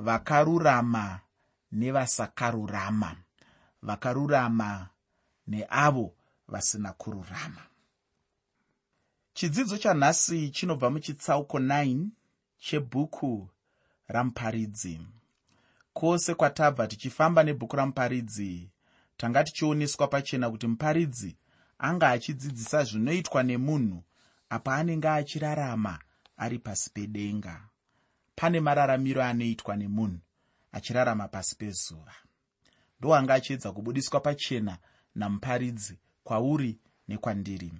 vakarurama nevasakarurama vakarurama neavo vasina kururama. Chidzidzo chanhasi chinobva muchitsauko 9 chebhuku ramuparidzi. Kwose kwatabva tichifamba nebhuku ramuparidzi tanga tichioneswa pachena kuti muparidzi anga achidzidzisa zvinoitwa nemunhu apa anenge achirarama ari pasi pedenga pane mararamiro anoitwa nemunhu achirarama pasi pezuva. Ndoanga achiedza kubudiswa pachena namuparidzi kwauri nekwandiri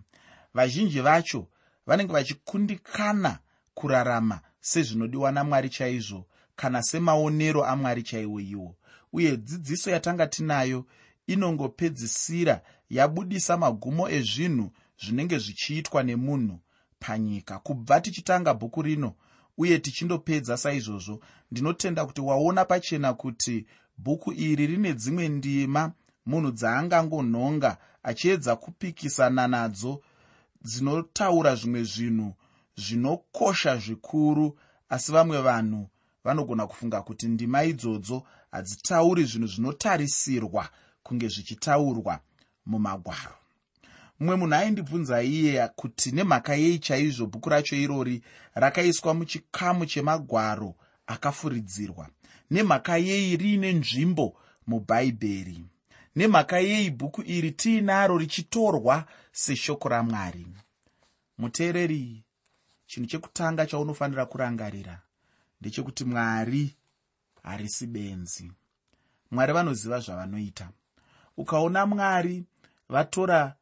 vazhinji vacho vanenge vachikundikana kurarama sezvinodiwa namwari chaizvo kana semaonero amwari chaiwo iwo. Uye dzidziso yatanga tinayo inongopedzisira yabudisa magumo ezvinhu zvinenge zvichiitwa nemunhu panyika. Kubva tichitanga bhuku rino uye tichindopedza saizvozvo. Ndinotenda kuti waona pachena kuti bhuku iri rine dzimwe ndima munhu dzaangangonhonga achiedza kupikisana nadzo dzinotaura zvimwe zvinhu zvinokosha zvikuru asi vamwe vanhu vanogona kufunga kuti ndima idzodzo hadzitauri zvinhu zvinotarisirwa kunge zvichitaurwa mumagwaro mumwe munhu aindibvunza iye kuti nemhaka yei chaizvo bhuku racho irori rakaiswa muchikamu chemagwaro akafuridzirwa? Nemhaka yei riine nzvimbo mubhaibheri nemhaka yei bhuku iri tiinaro richitorwa seshoko ramwari? Muteereri chinhu chekutanga chaunofanira kurangarira ndechekuti mwari harisi benzi. Mwari vanoziva zvavanoita. Ukaona mwari vatora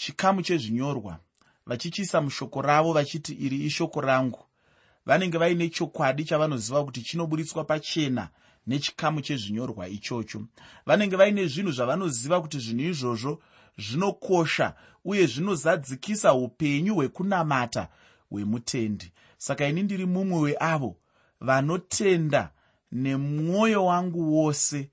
chikamu chezvinyorwa vachichiisa mushoko ravo vachiti iri ishoko rangu. Vanenge vaine chokwadi chavanoziva kuti chinoburitswa pachena nechikamu chezvinyorwa ichocho. Vanenge vaine zvinhu zvavanoziva kuti zvinhu izvozvo zvinokosha uye zvinozadzikisa upenyu hwekunamata hwemutendi. Saka ini ndiri mumwe weavo vanotenda nemwoyo wangu wose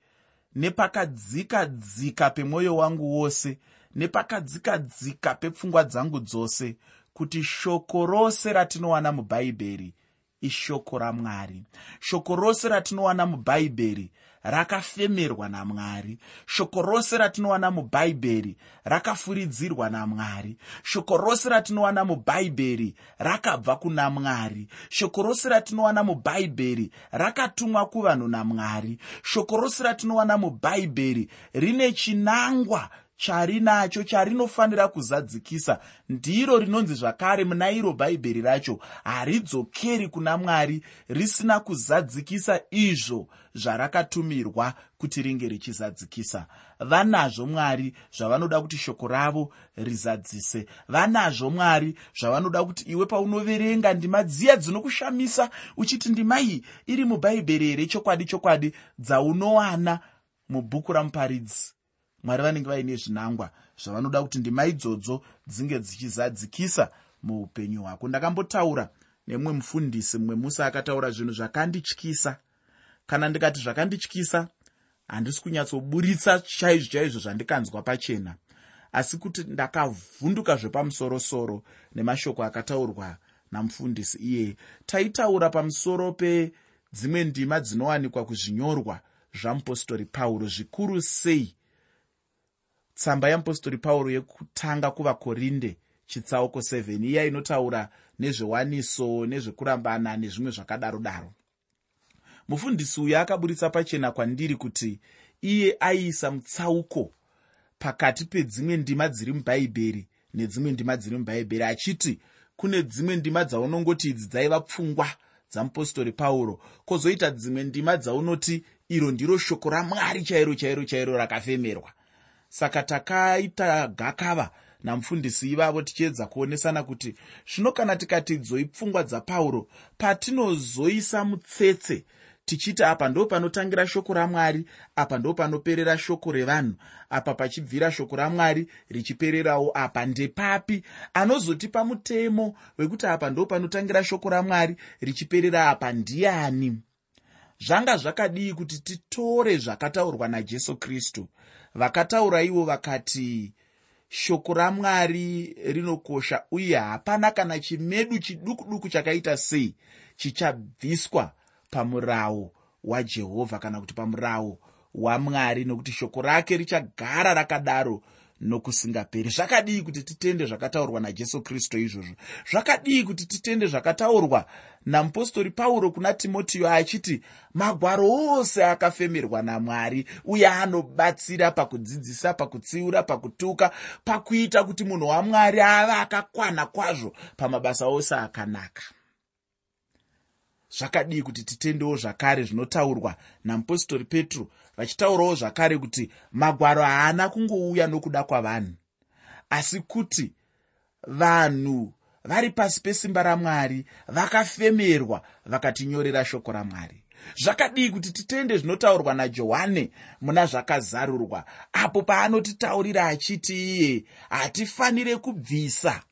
nepakadzika dzika pemwoyo wangu wose nepakadzika dzika pepfungwa dzangu dzose kuti shoko rose ratinowana mubhaibheri ishoko ramwari. Shoko rose ratinowana mubhaibheri rakafemerwa namwari. Shoko rose ratinowana mubhaibheri rakafuridzirwa namwari. Shoko rose ratinowana mubhaibheri rakabva kuna mwari. Shoko rose ratinowana mubhaibheri rakatumwa kuvanhu namwari. Shoko rose ratinowana mubhaibheri rine chinangwa charinacho charinofanira kuzadzikisa. Ndiro rinonzi zvakare muna iro bhaibheri racho. Haridzokeri kuna mwari risina kuzadzikisa izvo zvarakatumirwa kuti ringe richizadzikisa. Vanazvo mwari zvavanoda kuti shoko ravo rizadzise. Vanazvo mwari zvavanoda kuti iwe paunoverenga ndima dziya dzinokushamisa uchiti ndima iyi iri mubhaibheri here? Chokwadi chokwadi dzaunowana mubhuku ramuparidzi mwari vanenge vaine zvinangwa zvavanoda kuti ndima idzodzo dzinge dzichizadzikisa muupenyu hwako. Ndakambotaura nemumwe mufundisi mumwe musi akataura zvinhu zvakandityisa. Kana ndikati zvakandityisa handisi kunyatsoburitsa chaizvo chaizvo zvandikanzwa pachena. Asi kuti ndakavhunduka zvepamusorosoro nemashoko akataurwa namufundisi iyeye taitaura pamusoro pedzimwe ndima dzinowanikwa kuzvinyorwa zvamupostori pauro zvikuru sei tsamba yamupostori pauro yekutanga kuvakorinde chitsauko 7 iya inotaura nezvewaniso nezvekurambana nezvimwe zvakadaro daro mufundisi uyu akaburitsa pachena kwandiri kuti iye aiisa mutsauko pakati pedzimwe ndima dziri mubhaibheri nedzimwe ndima dziri mubhaibheri achiti kune dzimwe ndima dzaunongoti idzi dzaiva pfungwa dzamupostori pauro. Kwozoita dzimwe ndima dzaunoti iro ndiro shoko ramwari chairo chairo chairo rakafemerwa saka takaita gakava namufundisi ivavo tichiedza kuonesana kuti zvino kana tikati dzoi pfungwa dzapauro patinozoisa mutsetse tichiti apa ndo panotangira shoko ramwari apa ndo panoperera shoko revanhu apa pachibvira shoko ramwari richipererawo apa ndepapi anozotipa mutemo wekuti apa ndo panotangira shoko ramwari richiperera apa ndiani? Zvanga zvakadii kuti titore zvakataurwa najesu kristu vakataura ivo vakati shoko ramwari rinokosha uye hapana kana chimedu chiduku duku chakaita sei chichabviswa pamurawo wajehovha kana kuti pamurawo wamwari nokuti shoko rake richagara rakadaro nokusingaperi. Zvakadii kuti titende zvakataurwa najesu kristu izvozvo? Zvakadii kuti titende zvakataurwa namupostori pauro kuna timotiyo achiti magwaro ose akafemerwa namwari uye anobatsira pakudzidzisa pakutsiura pakutuka pakuita kuti munhu wamwari ave akakwana kwazvo pamabasa ose akanaka. Zvakadii kuti titendewo zvakare zvinotaurwa namupostori petro vachitaurawo zvakare kuti magwaro haana kungouya nokuda kwavanhu. Asi kuti vanhu vari pasi pesimba ramwari vakafemerwa vakatinyorera shoko ramwari. Zvakadii kuti titende zvinotaurwa najohane muna zvakazarurwa? Apo paanotitaurira achiti iye hatifanire kubvisa.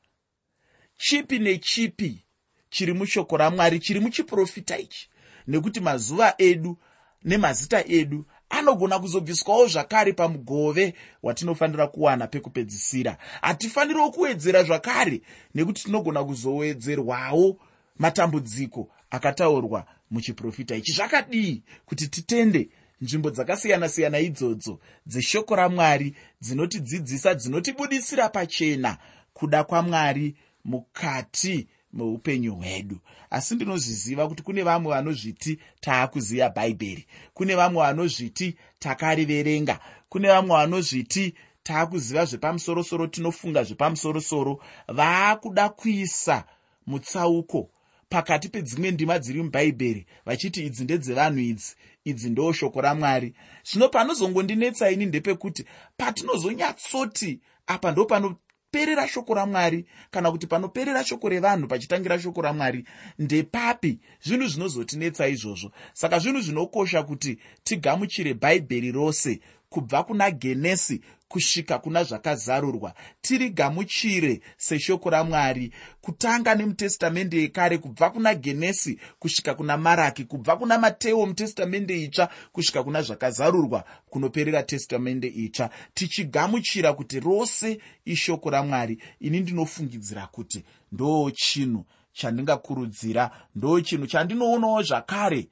Chipi nechipi chiri mushoko ramwari chiri muchiprofita ichi? Nekuti mazuva edu nemazita edu anogona kuzobviswawo zvakare pamugove watinofanira kuwana pekupedzisira. Hatifaniriwo kuwedzera zvakare nekuti tinogona kuzowedzerwawo matambudziko akataurwa muchiprofita ichi. Zvakadii kuti titende nzvimbo dzakasiyana-siyana idzodzo dzeshoko ramwari dzinotidzidzisa dzinotibudisira pachena kuda kwamwari mukati meupenyu hwedu. Asi ndinozviziva kuti kune vamwe vanozviti taakuziva bhaibheri kune vamwe vanozviti takariverenga kune vamwe vanozviti taakuziva zvepamusorosoro tinofunga zvepamusorosoro. Vaakuda kuisa mutsauko pakati pedzimwe ndima dziri mubhaibheri vachiti idzi ndedzevanhu idzi idzi ndo shoko ramwari. Zvino panozongondinetsa ini ndepekuti patinozonyatsoti apa ndo pano panoperera shoko ramwari kana kuti panoperera shoko revanhu pachitangira shoko ramwari ndepapi zvinhu zvinozotinetsa izvozvo saka zvinhu zvinokosha kuti tigamuchire bhaibheri rose kubva kuna genesi kusvika kuna zvakazarurwa. Tirigamuchire seshoko ramwari. Kutanga nemutestamende yekare kubva kuna genesi kusvika kuna maraki kubva kuna mateo mutestamende itsva kusvika kuna zvakazarurwa kunoperera testamende itsva. Tichigamuchira kuti rose ishoko ramwari. Ini ndinofungidzira kuti ndo chinhu chandingakurudzira ndo chinhu chandinoonawo zvakare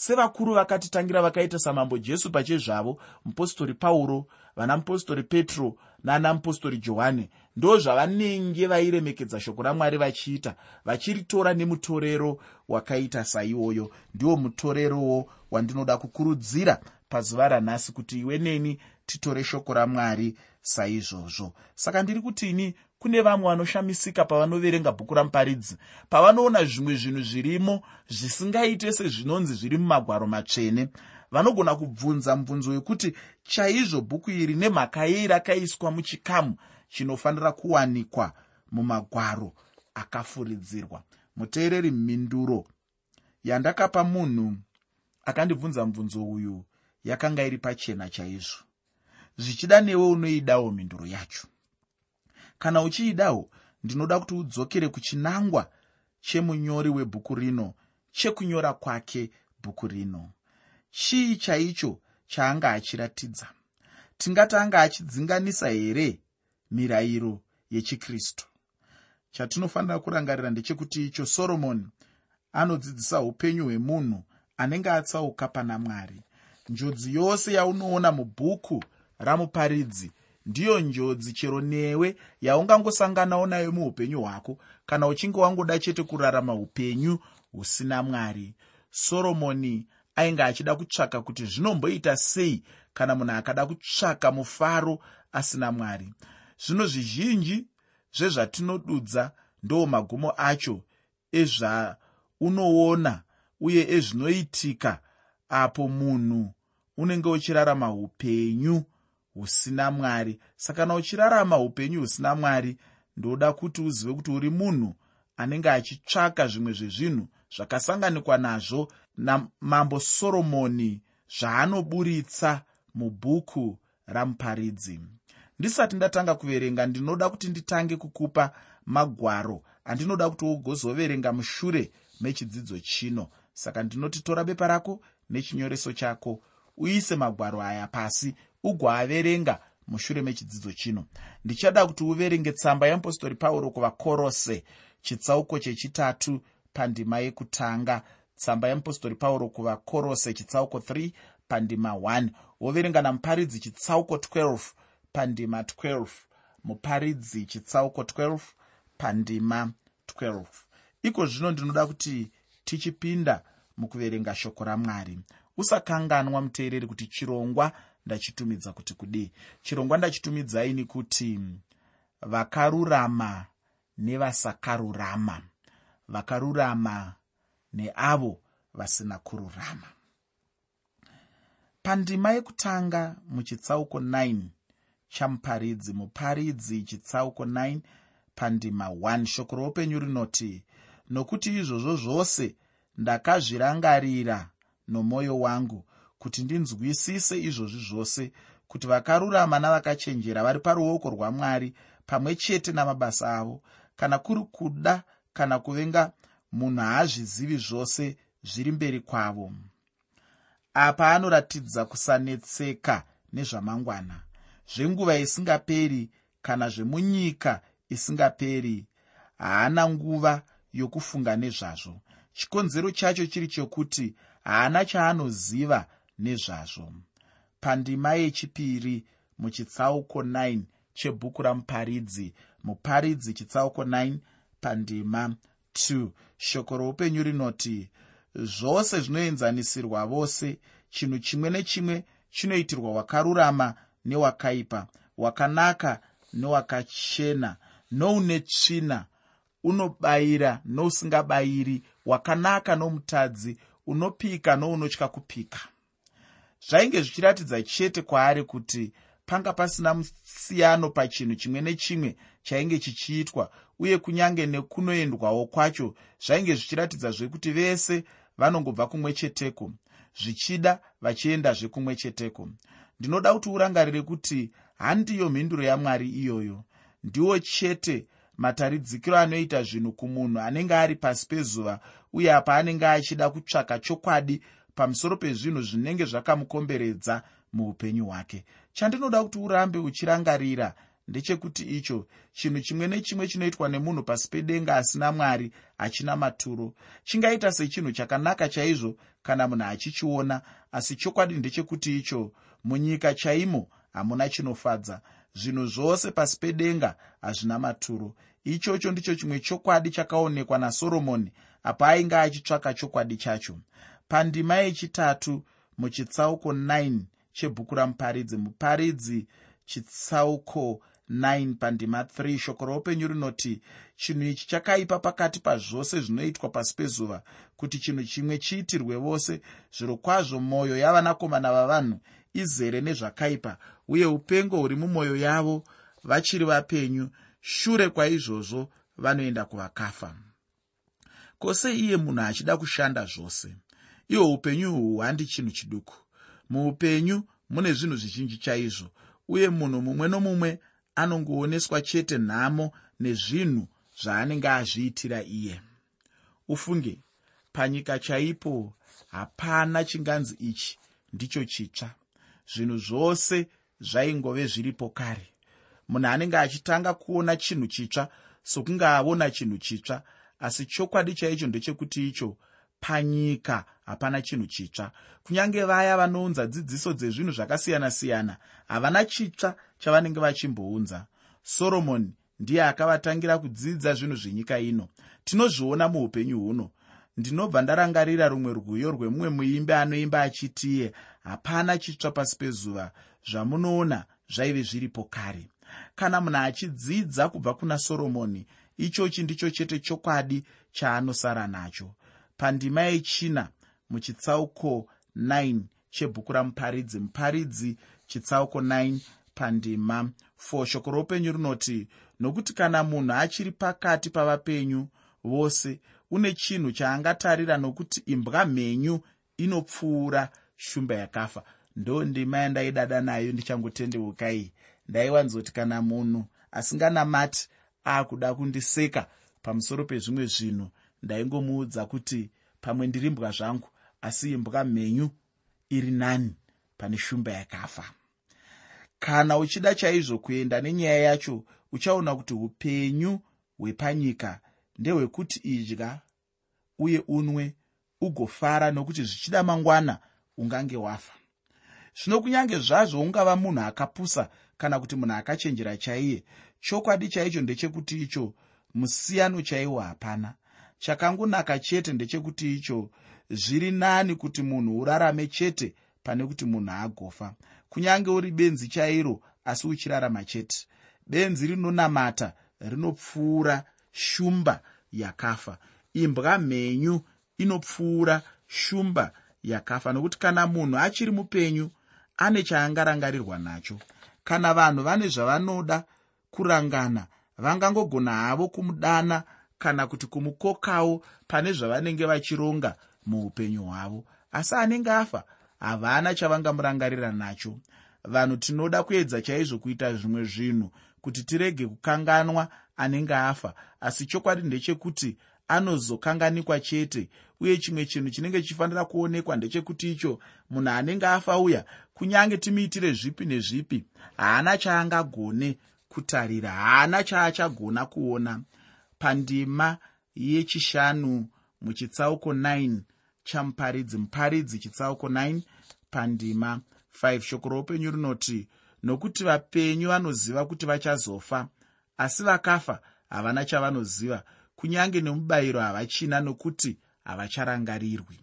sevakuru vakatitangira vakaita samambo jesu pachezvavo mupostori pauro vanamupostori petro nanamupostori johani. Ndo zvavanenge vairemekedza shoko ramwari vachiita vachiritora nemutorero wakaita saiwoyo. Ndiwo mutorerowo wandinoda kukurudzira pazuva ranhasi kuti iwe neni titore shoko ramwari saizvozvo. Saka ndiri kutini kune vamwe vanoshamisika pavanoverenga bhuku ramuparidzi pavanoona zvimwe zvinhu zvirimo zvisingaite sezvinonzi zviri mumagwaro matsvene. Vanogona kubvunza mubvunzo wekuti chaizvo bhuku iri nemhaka yei rakaiswa muchikamu chinofanira kuwanikwa mumagwaro akafuridzirwa. Muteereri mhinduro yandakapa munhu akandibvunza mubvunzo uyu yakanga iri pachena chaizvo. Zvichida newe unoidawo mhinduro yacho kana uchiidawo ndinoda kuti udzokere kuchinangwa chemunyori webhuku rino chekunyora kwake bhuku rino. Chii chaicho chaanga achiratidza? Tingati anga achidzinganisa here mirayiro yechikristu? Chatinofanira kurangarira ndechekuti icho soromoni anodzidzisa upenyu hwemunhu anenge atsauka pana mwari. Njodzi yose yaunoona mubhuku ramuparidzi ndiyo njodzi chero newe yaungangosanganawo nayo muupenyu hwako kana uchinge wangoda chete kurarama upenyu husina mwari. Soromoni ainge achida kutsvaka kuti zvinomboita sei kana munhu akada kutsvaka mufaro asina mwari. Zvino zvizhinji zvezvatinodudza ndo magumo acho ezvaunoona uye ezvinoitika apo munhu unenge uchirarama upenyu husina mwari. Saka kana uchirarama upenyu husina mwari ndoda kuti uzive kuti uri munhu anenge achitsvaka zvimwe zvezvinhu zvakasanganikwa nazvo namambo soromoni zvaanoburitsa mubhuku ramuparidzi. Ndisati ndatanga kuverenga ndinoda kuti nditange kukupa magwaro. Andinoda kuti ugozoverenga mushure mechidzidzo chino. Saka ndinoti tora bepa rako nechinyoreso chako. Uise magwaro aya pasi ugoaverenga mushure mechidzidzo chino. Ndichada kuti uverenge tsamba yeapostori pauro kuvakorose chitsauko chechitatu pandima yekutanga. Tsamba yemupostori pauro kuvakorose chitsauko 3 pandima 1 woverenga namuparidzi chitsauko 12 pandima 12 muparidzi chitsauko 12 pandima 12 iko zvino ndinoda kuti tichipinda mukuverenga shoko ramwari. Usakanganwa muteereri kuti chirongwa ndachitumidza kuti kudii. Chirongwa ndachitumidzai kuti vakarurama nevasakarurama. Vakarurama neavo vasina kururama. Pandima yekutanga muchitsauko 9 chamuparidzi muparidzi chitsauko 9 pandima 1 shoko roupenyu rinoti nokuti izvozvo zvose ndakazvirangarira nomwoyo wangu kuti ndinzwisise izvozvi zvose kuti vakarurama navakachenjera vari paruoko rwamwari pamwe chete namabasa avo kana kuri kuda kana kuvenga munhu haazvizivi zvose zviri mberi kwavo. Apa anoratidza kusanetseka nezvamangwana zvenguva isingaperi kana zvemunyika isingaperi haana nguva yokufunga nezvazvo. Chikonzero chacho chiri chokuti haana chaanoziva nezvazvo. Pandima yechipiri muchitsauko 9 chebhuku ramuparidzi. Muparidzi chitsauko 9 pandima 2 shoko roupenyu rinoti zvose zvinoenzanisirwa vose chinhu chimwe nechimwe chinoitirwa wakarurama newakaipa wakanaka newakachena noune tsvina unobayira nousingabayiri wakanaka nomutadzi unopika nounotya kupika zvainge zvichiratidza chete kwaari kuti panga pasina musiyano pachinhu chimwe nechimwe chainge chichiitwa uye kunyange nekunoendwawo kwacho zvainge zvichiratidza zvekuti vese vanongobva kumwe cheteko zvichida vachiendazve kumwe cheteko. Ndinoda kuti urangarire kuti handiyo mhinduro yamwari iyoyo. Ndiwo chete mataridzikiro anoita zvinhu kumunhu anenge ari pasi pezuva uye apa anenge achida kutsvaka chokwadi pamusoro pezvinhu zvinenge zvakamukomberedza muupenyu hwake. Chandinoda kuti urambe uchirangarira ndechekuti icho chinhu chimwe nechimwe chinoitwa nemunhu pasi pedenga asina mwari hachina maturo. Chingaita sechinhu chakanaka chaizvo kana munhu achichiona asi chokwadi ndechekuti icho munyika chaimo hamuna chinofadza. Zvinhu zvose pasi pedenga hazvina maturo. Ichocho ndicho chimwe chokwadi chakaonekwa nasoromoni apa ainge achitsvaka chokwadi chacho pandima yechitatu muchitsauko 9 chebhuku ramuparidzi. Muparidzi chitsauko 9 pandima 3 shoko roupenyu rinoti chinhu ichi chakaipa pakati pazvose zvinoitwa pasi pezuva kuti chinhu chimwe chiitirwe vose. Zviro kwazvo mwoyo yavanakomana vavanhu izere nezvakaipa uye upengo huri mumwoyo yavo. Vachiri vapenyu shure kwaizvozvo vanoenda kuvakafa. Kwose iye munhu achida kushanda zvose ihwo upenyu uhu handi chinhu chiduku. Muupenyu mune zvinhu zvizhinji chaizvo uye munhu mumwe nomumwe anongooneswa chete nhamo nezvinhu zvaanenge azviitira iye. Ufunge panyika chaipo hapana chinganzi ichi ndicho chitsva. Zvinhu zvose zvaingove zviripo kare. Munhu anenge achitanga kuona chinhu chitsva sokunge aona chinhu chitsva asi chokwadi chaicho ndechekuti icho panyika hapana chinhu chitsva. Kunyange vaya vanounza dzidziso dzezvinhu zvakasiyana-siyana havana chitsva chavanenge vachimbounza soromoni ndiye akavatangira kudzidza zvinhu zvenyika ino. Tinozviona muupenyu huno. Ndinobva ndarangarira rumwe rwuyo rwemumwe muimbi anoimba achitiye hapana chitsva pasi pezuva. Zvamunoona zvaive zviripo kare. Kana munhu achidzidza kubva kuna soromoni ichochi ndicho chete chokwadi chaanosara nacho pandima yechina muchitsauko 9 chebhuku ramuparidzi. Muparidzi chitsauko 9 pandima. 4 shoko roupenyu rinoti nokuti kana munhu achiri pakati pavapenyu vose une chinhu chaangatarira nokuti imbwa mhenyu inopfuura shumba yakafa. Ndo ndima yandaidada nayo ndichangotendeukai ndaiwanzoti kana munhu asinganamati aakuda kundiseka pamusoro pezvimwe zvinhu ndaingomuudza kuti pamwe ndiri mbwa zvangu asi imbwa mhenyu iri nani pane shumba yakafa. Kana uchida chaizvo kuenda nenyaya yacho uchaona kuti upenyu hwepanyika ndehwekuti idya uye unwe ugofara nokuti zvichida mangwana ungange wafa. Zvino kunyange zvazvo ungava munhu akapusa kana kuti munhu akachenjera chaiye chokwadi chaicho ndechekuti icho musiyano chaiwo hapana chakangonaka chete ndechekuti icho zviri nani kuti munhu urarame chete pane kuti munhu agofa. Kunyange uri benzi chairo asi uchirarama chete. Benzi rinonamata rinopfuura shumba yakafa. Imbwa mhenyu inopfuura shumba yakafa nokuti kana munhu achiri mupenyu ane chaangarangarirwa nacho. Kana vanhu vane zvavanoda kurangana vangangogona havo kumudana kana kuti kumukokawo pane zvavanenge vachironga muupenyu hwavo. Asi anenge afa havana chavangamurangarira nacho. Vanhu tinoda kuedza chaizvo kuita zvimwe zvinhu kuti tirege kukanganwa anenge afa. Asi chokwadi ndechekuti anozokanganikwa chete uye chimwe chinhu chinenge chichifanira kuonekwa ndechekuti icho munhu anenge afa uya kunyange timuitire zvipi nezvipi haana chaangagone kutarira haana chaachagona kuona pandima yechishanu muchitsauko 9 chamuparidzi muparidzi chitsauko 9 pandima 5 shoko roupenyu rinoti nokuti vapenyu vanoziva kuti vachazofa asi vakafa havana chavanoziva kunyange nemubayiro havachina nokuti havacharangarirwi.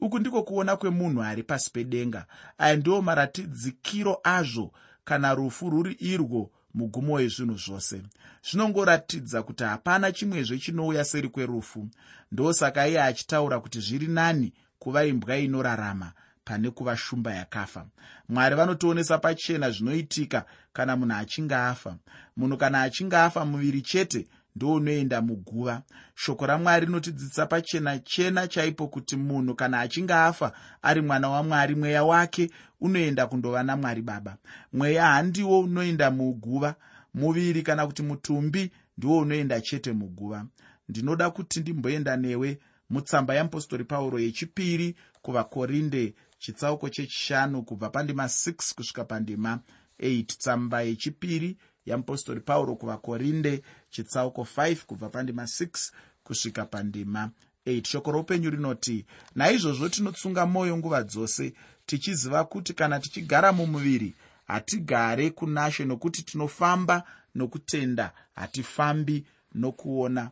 Uku ndiko kuona kwemunhu ari pasi pedenga. Aya ndiwo maratidzikiro azvo kana rufu rwuri irwo mugumo wezvinhu zvose. Zvinongoratidza kuti hapana chimwezve chinouya seri kwerufu. Ndosaka iye achitaura kuti zviri nani kuva imbwa inorarama pane kuva shumba yakafa. Mwari vanotionesa pachena zvinoitika kana munhu achinge afa. Munhu kana achinge afa muviri chete ndounoenda muguva. Shoko ramwari rinotidzidzisa pachena chena chaipo kuti munhu kana achinge afa ari mwana wamwari mweya wake unoenda kundova namwari baba. Mweya handiwo unoenda muguva muviri kana kuti mutumbi ndiwo unoenda chete muguva. Ndinoda kuti ndimboenda newe mutsamba yeapostori pauro yechipiri kuvakorinde chitsauko chechishanu kubva pandima 6 kusvika pandima 8 tsamba yechipiri yeapostori pauro kuvakorinde chitsauko 5 kubva pandima 6 kusvika pandima 8 shoko roupenyu rinoti naizvozvo tinotsunga mwoyo nguva dzose tichiziva kuti kana tichigara mumuviri hatigare kunashe nokuti tinofamba nokutenda hatifambi nokuona.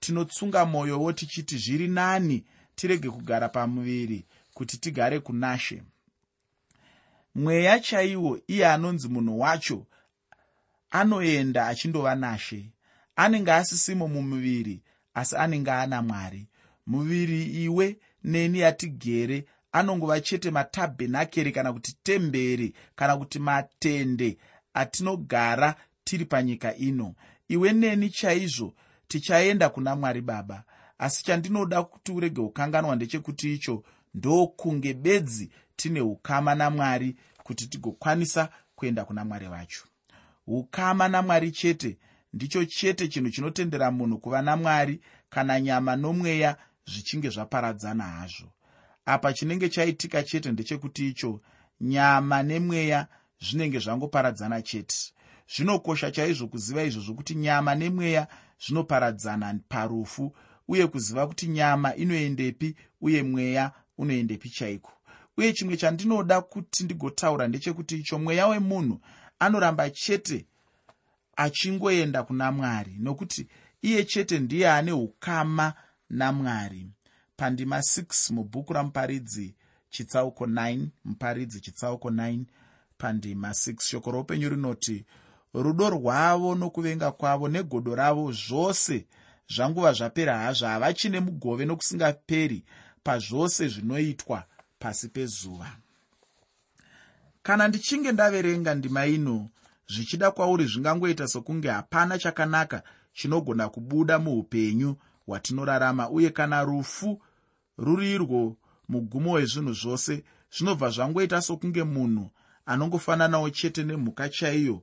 Tinotsunga mwoyowo tichiti zviri nani? Tirege kugara pamuviri kuti tigare kunashe. Mweya chaiwo iye anonzi munhu wacho anoenda achindova nashe. Anenge asisimo mumuviri asi anenge ana mwari. Muviri iwe neni yatigere anongova chete matabhenakeri kana kuti temberi kana kuti matende atinogara tiri panyika ino. Iwe neni chaizvo tichaenda kuna mwari baba. Asi chandinoda kuti urege kukanganwa ndechekuti icho ndokunge bedzi tine ukama namwari kuti tigokwanisa kuenda kuna mwari vacho ukama namwari chete ndicho chete chinhu chinotendera munhu kuva namwari kana nyama nomweya zvichinge zvaparadzana hazvo apa chinenge chaitika chete ndechekuti icho nyama nemweya zvinenge zvangoparadzana chete. Zvinokosha chaizvo kuziva izvozvo kuti nyama nemweya zvinoparadzana parufu uye kuziva kuti nyama inoendepi uye mweya unoendepi chaiko. Uye chimwe chandinoda kuti ndigotaura ndechekuti icho mweya wemunhu anoramba chete achingoenda kuna mwari nokuti iye chete ndiye ane ukama namwari pandima 6 mubhuku ramuparidzi chitsauko 9 muparidzi chitsauko 9 pandima 6 shoko roupenyu rinoti rudo rwavo nokuvenga kwavo negodo ravo zvose zvanguva zvapera hazvo havachine mugove nokusingaperi pazvose zvinoitwa pasi pezuva. Kana ndichinge ndaverenga ndima ino zvichida kwauri zvingangoita sokunge hapana chakanaka chinogona kubuda muupenyu hwatinorarama uye kana rufu rurirwo mugumo wezvinhu zvose zvinobva zvangoita sokunge munhu anongofananawo chete nemhuka chaiyo.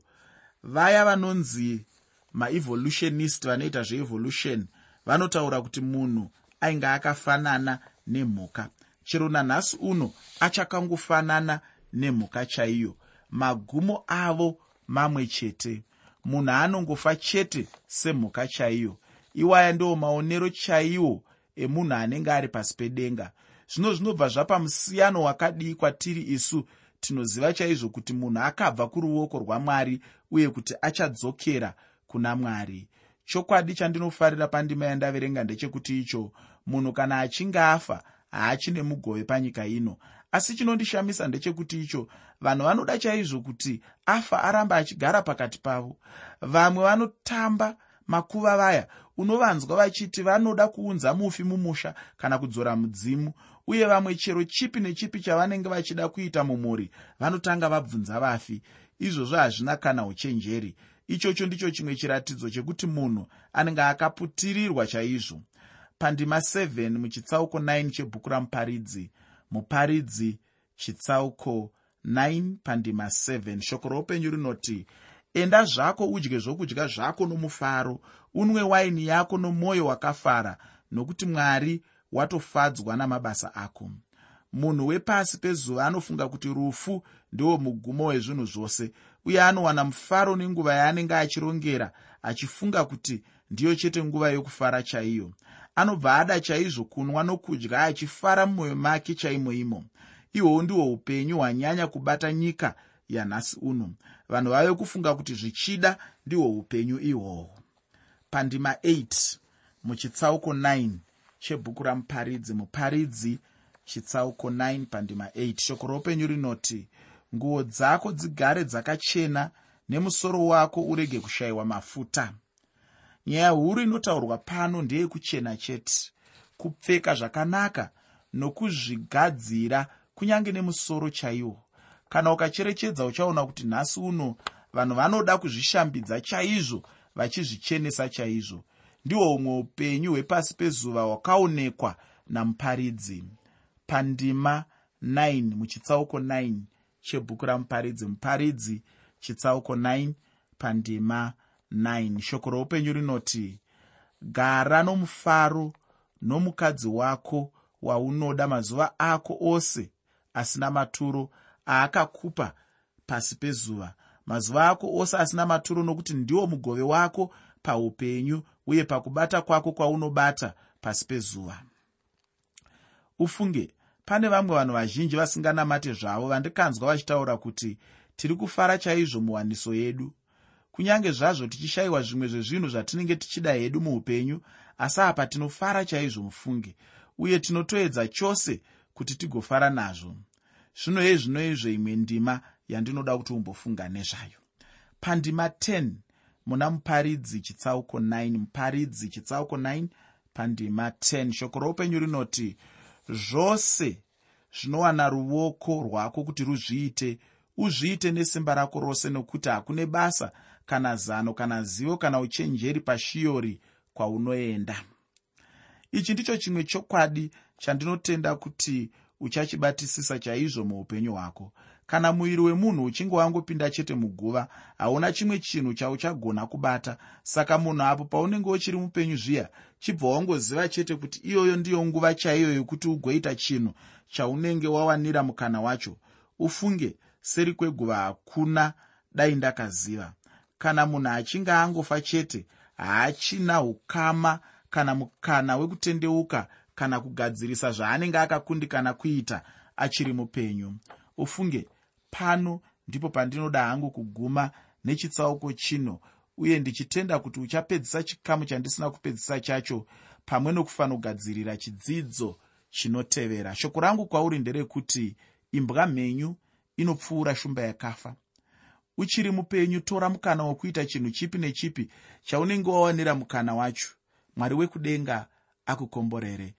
Vaya vanonzi maevolutionist vanoita zveevolution vanotaura kuti munhu ainge akafanana nemhuka. Chero nanhasi uno achakangofanana nemhuka chaiyo. Magumo avo mamwe chete. Munhu anongofa chete semhuka chaiyo iwaya ndiwo maonero chaiwo emunhu anenge ari pasi pedenga. Zvino zvinobva zvapa musiyano wakadii kwatiri isu tinoziva chaizvo kuti munhu akabva kuruoko rwamwari uye kuti achadzokera kuna mwari. Chokwadi chandinofarira pandima yandaverenga ndechekuti icho munhu kana achinge afa haachine mugove panyika ino. Asi chinondishamisa ndechekuti icho vanhu vanoda chaizvo kuti afa aramba achigara pakati pavo. Vamwe vanotamba makuva vaya unovanzwa vachiti vanoda kuunza mufi mumusha kana kudzora mudzimu uye vamwe chero chipi nechipi chavanenge vachida kuita mumhuri vanotanga vabvunza vafi. Izvozvo hazvina kana uchenjeri. Ichocho ndicho chimwe chiratidzo chekuti munhu anenge akaputirirwa chaizvo. Pandima 7 muchitsauko 9 chebhuku ramuparidzi. Muparidzi chitsauko 9 pandima 7 shoko roupenyu rinoti enda zvako udye zvokudya zvako nomufaro. Unwe waini yako nomwoyo wakafara nokuti mwari watofadzwa namabasa ako. Munhu wepasi pezuva anofunga kuti rufu ndiwo mugumo wezvinhu zvose. Uye anowana mufaro nenguva yaanenge achirongera achifunga kuti ndiyo chete nguva yokufara chaiyo. Anobva ada chaizvo kunwa nokudya achifara mumwoyo make chaimo imo. Ihwohwo ndihwo upenyu hwanyanya kubata nyika yanhasi uno. Vanhu vave kufunga kuti zvichida ndihwo upenyu ihwohwo. Pandima 8 muchitsauko 9 chebhuku ramuparidzi. Muparidzi chitsauko 9 pandima 8 shoko roupenyu rinoti nguo dzako dzigare dzakachena nemusoro wako urege kushayiwa mafuta. Nyaya huru inotaurwa pano ndeyekuchena chete. Kupfeka zvakanaka nokuzvigadzira kunyange nemusoro chaiwo kana ukacherechedza uchaona kuti nhasi uno vanhu vanoda kuzvishambidza chaizvo vachizvichenesa chaizvo. Ndihwo humwe upenyu hwepasi pezuva hwakaonekwa namuparidzi pandima 9 muchitsauko 9 chebhuku ramuparidzi. Muparidzi chitsauko 9 pandima 9 shoko roupenyu rinoti gara nomufaro nomukadzi wako waunoda mazuva ako ose asina maturo aakakupa pasi pezuva. Mazuva ako ose asina maturo nokuti ndiwo mugove wako paupenyu uye pakubata kwako kwaunobata pasi pezuva. Ufunge pane vamwe vanhu vazhinji vasinganamate zvavo vandikanzwa vachitaura kuti tiri kufara chaizvo muwaniso yedu. Kunyange zvazvo tichishayiwa zvimwe zvezvinhu zvatinenge tichida hedu muupenyu asi apa tinofara chaizvo mufunge uye tinotoedza chose kuti tigofara nazvo zvino hei zvinoizvo imwe ndima yandinoda kuti umbofunga nezvayo. Pandima 10 muna muparidzi chitsauko 9 muparidzi chitsauko 9 pandima 10 shoko roupenyu rinoti zvose zvinowana ruoko rwako kuti ruzviite uzviite nesimba rako rose nokuti hakune basa kana zano kana zivo kana uchenjeri pashiyori kwaunoenda. Ichi ndicho chimwe chokwadi chandinotenda kuti uchachibatisisa chaizvo muupenyu hwako. Kana muviri wemunhu uchinge wangopinda chete muguva hauna chimwe chinhu chauchagona kubata. Saka munhu apo paunenge uchiri mupenyu zviya chibva wangoziva chete kuti iyoyo ndiyo nguva chaiyo yokuti ugoita chinhu chaunenge wawanira mukana wacho. Ufunge seri kweguva hakuna dai ndakaziva. Kana munhu achinge angofa chete haachina ukama kana mukana wekutendeuka kana kugadzirisa zvaanenge akakundikana kuita achiri mupenyu. Ufunge pano ndipo pandinoda hangu kuguma nechitsauko chino uye ndichitenda kuti uchapedzisa chikamu chandisina kupedzisa chacho pamwe nokufanira kugadzirira chidzidzo chinotevera. Shoko rangu kwauri nderekuti imbwa mhenyu inopfuura shumba yakafa. Uchiri mupenyu tora mukana wokuita chinhu chipi nechipi chaunenge wawanira mukana wacho. Mwari wekudenga akukomborere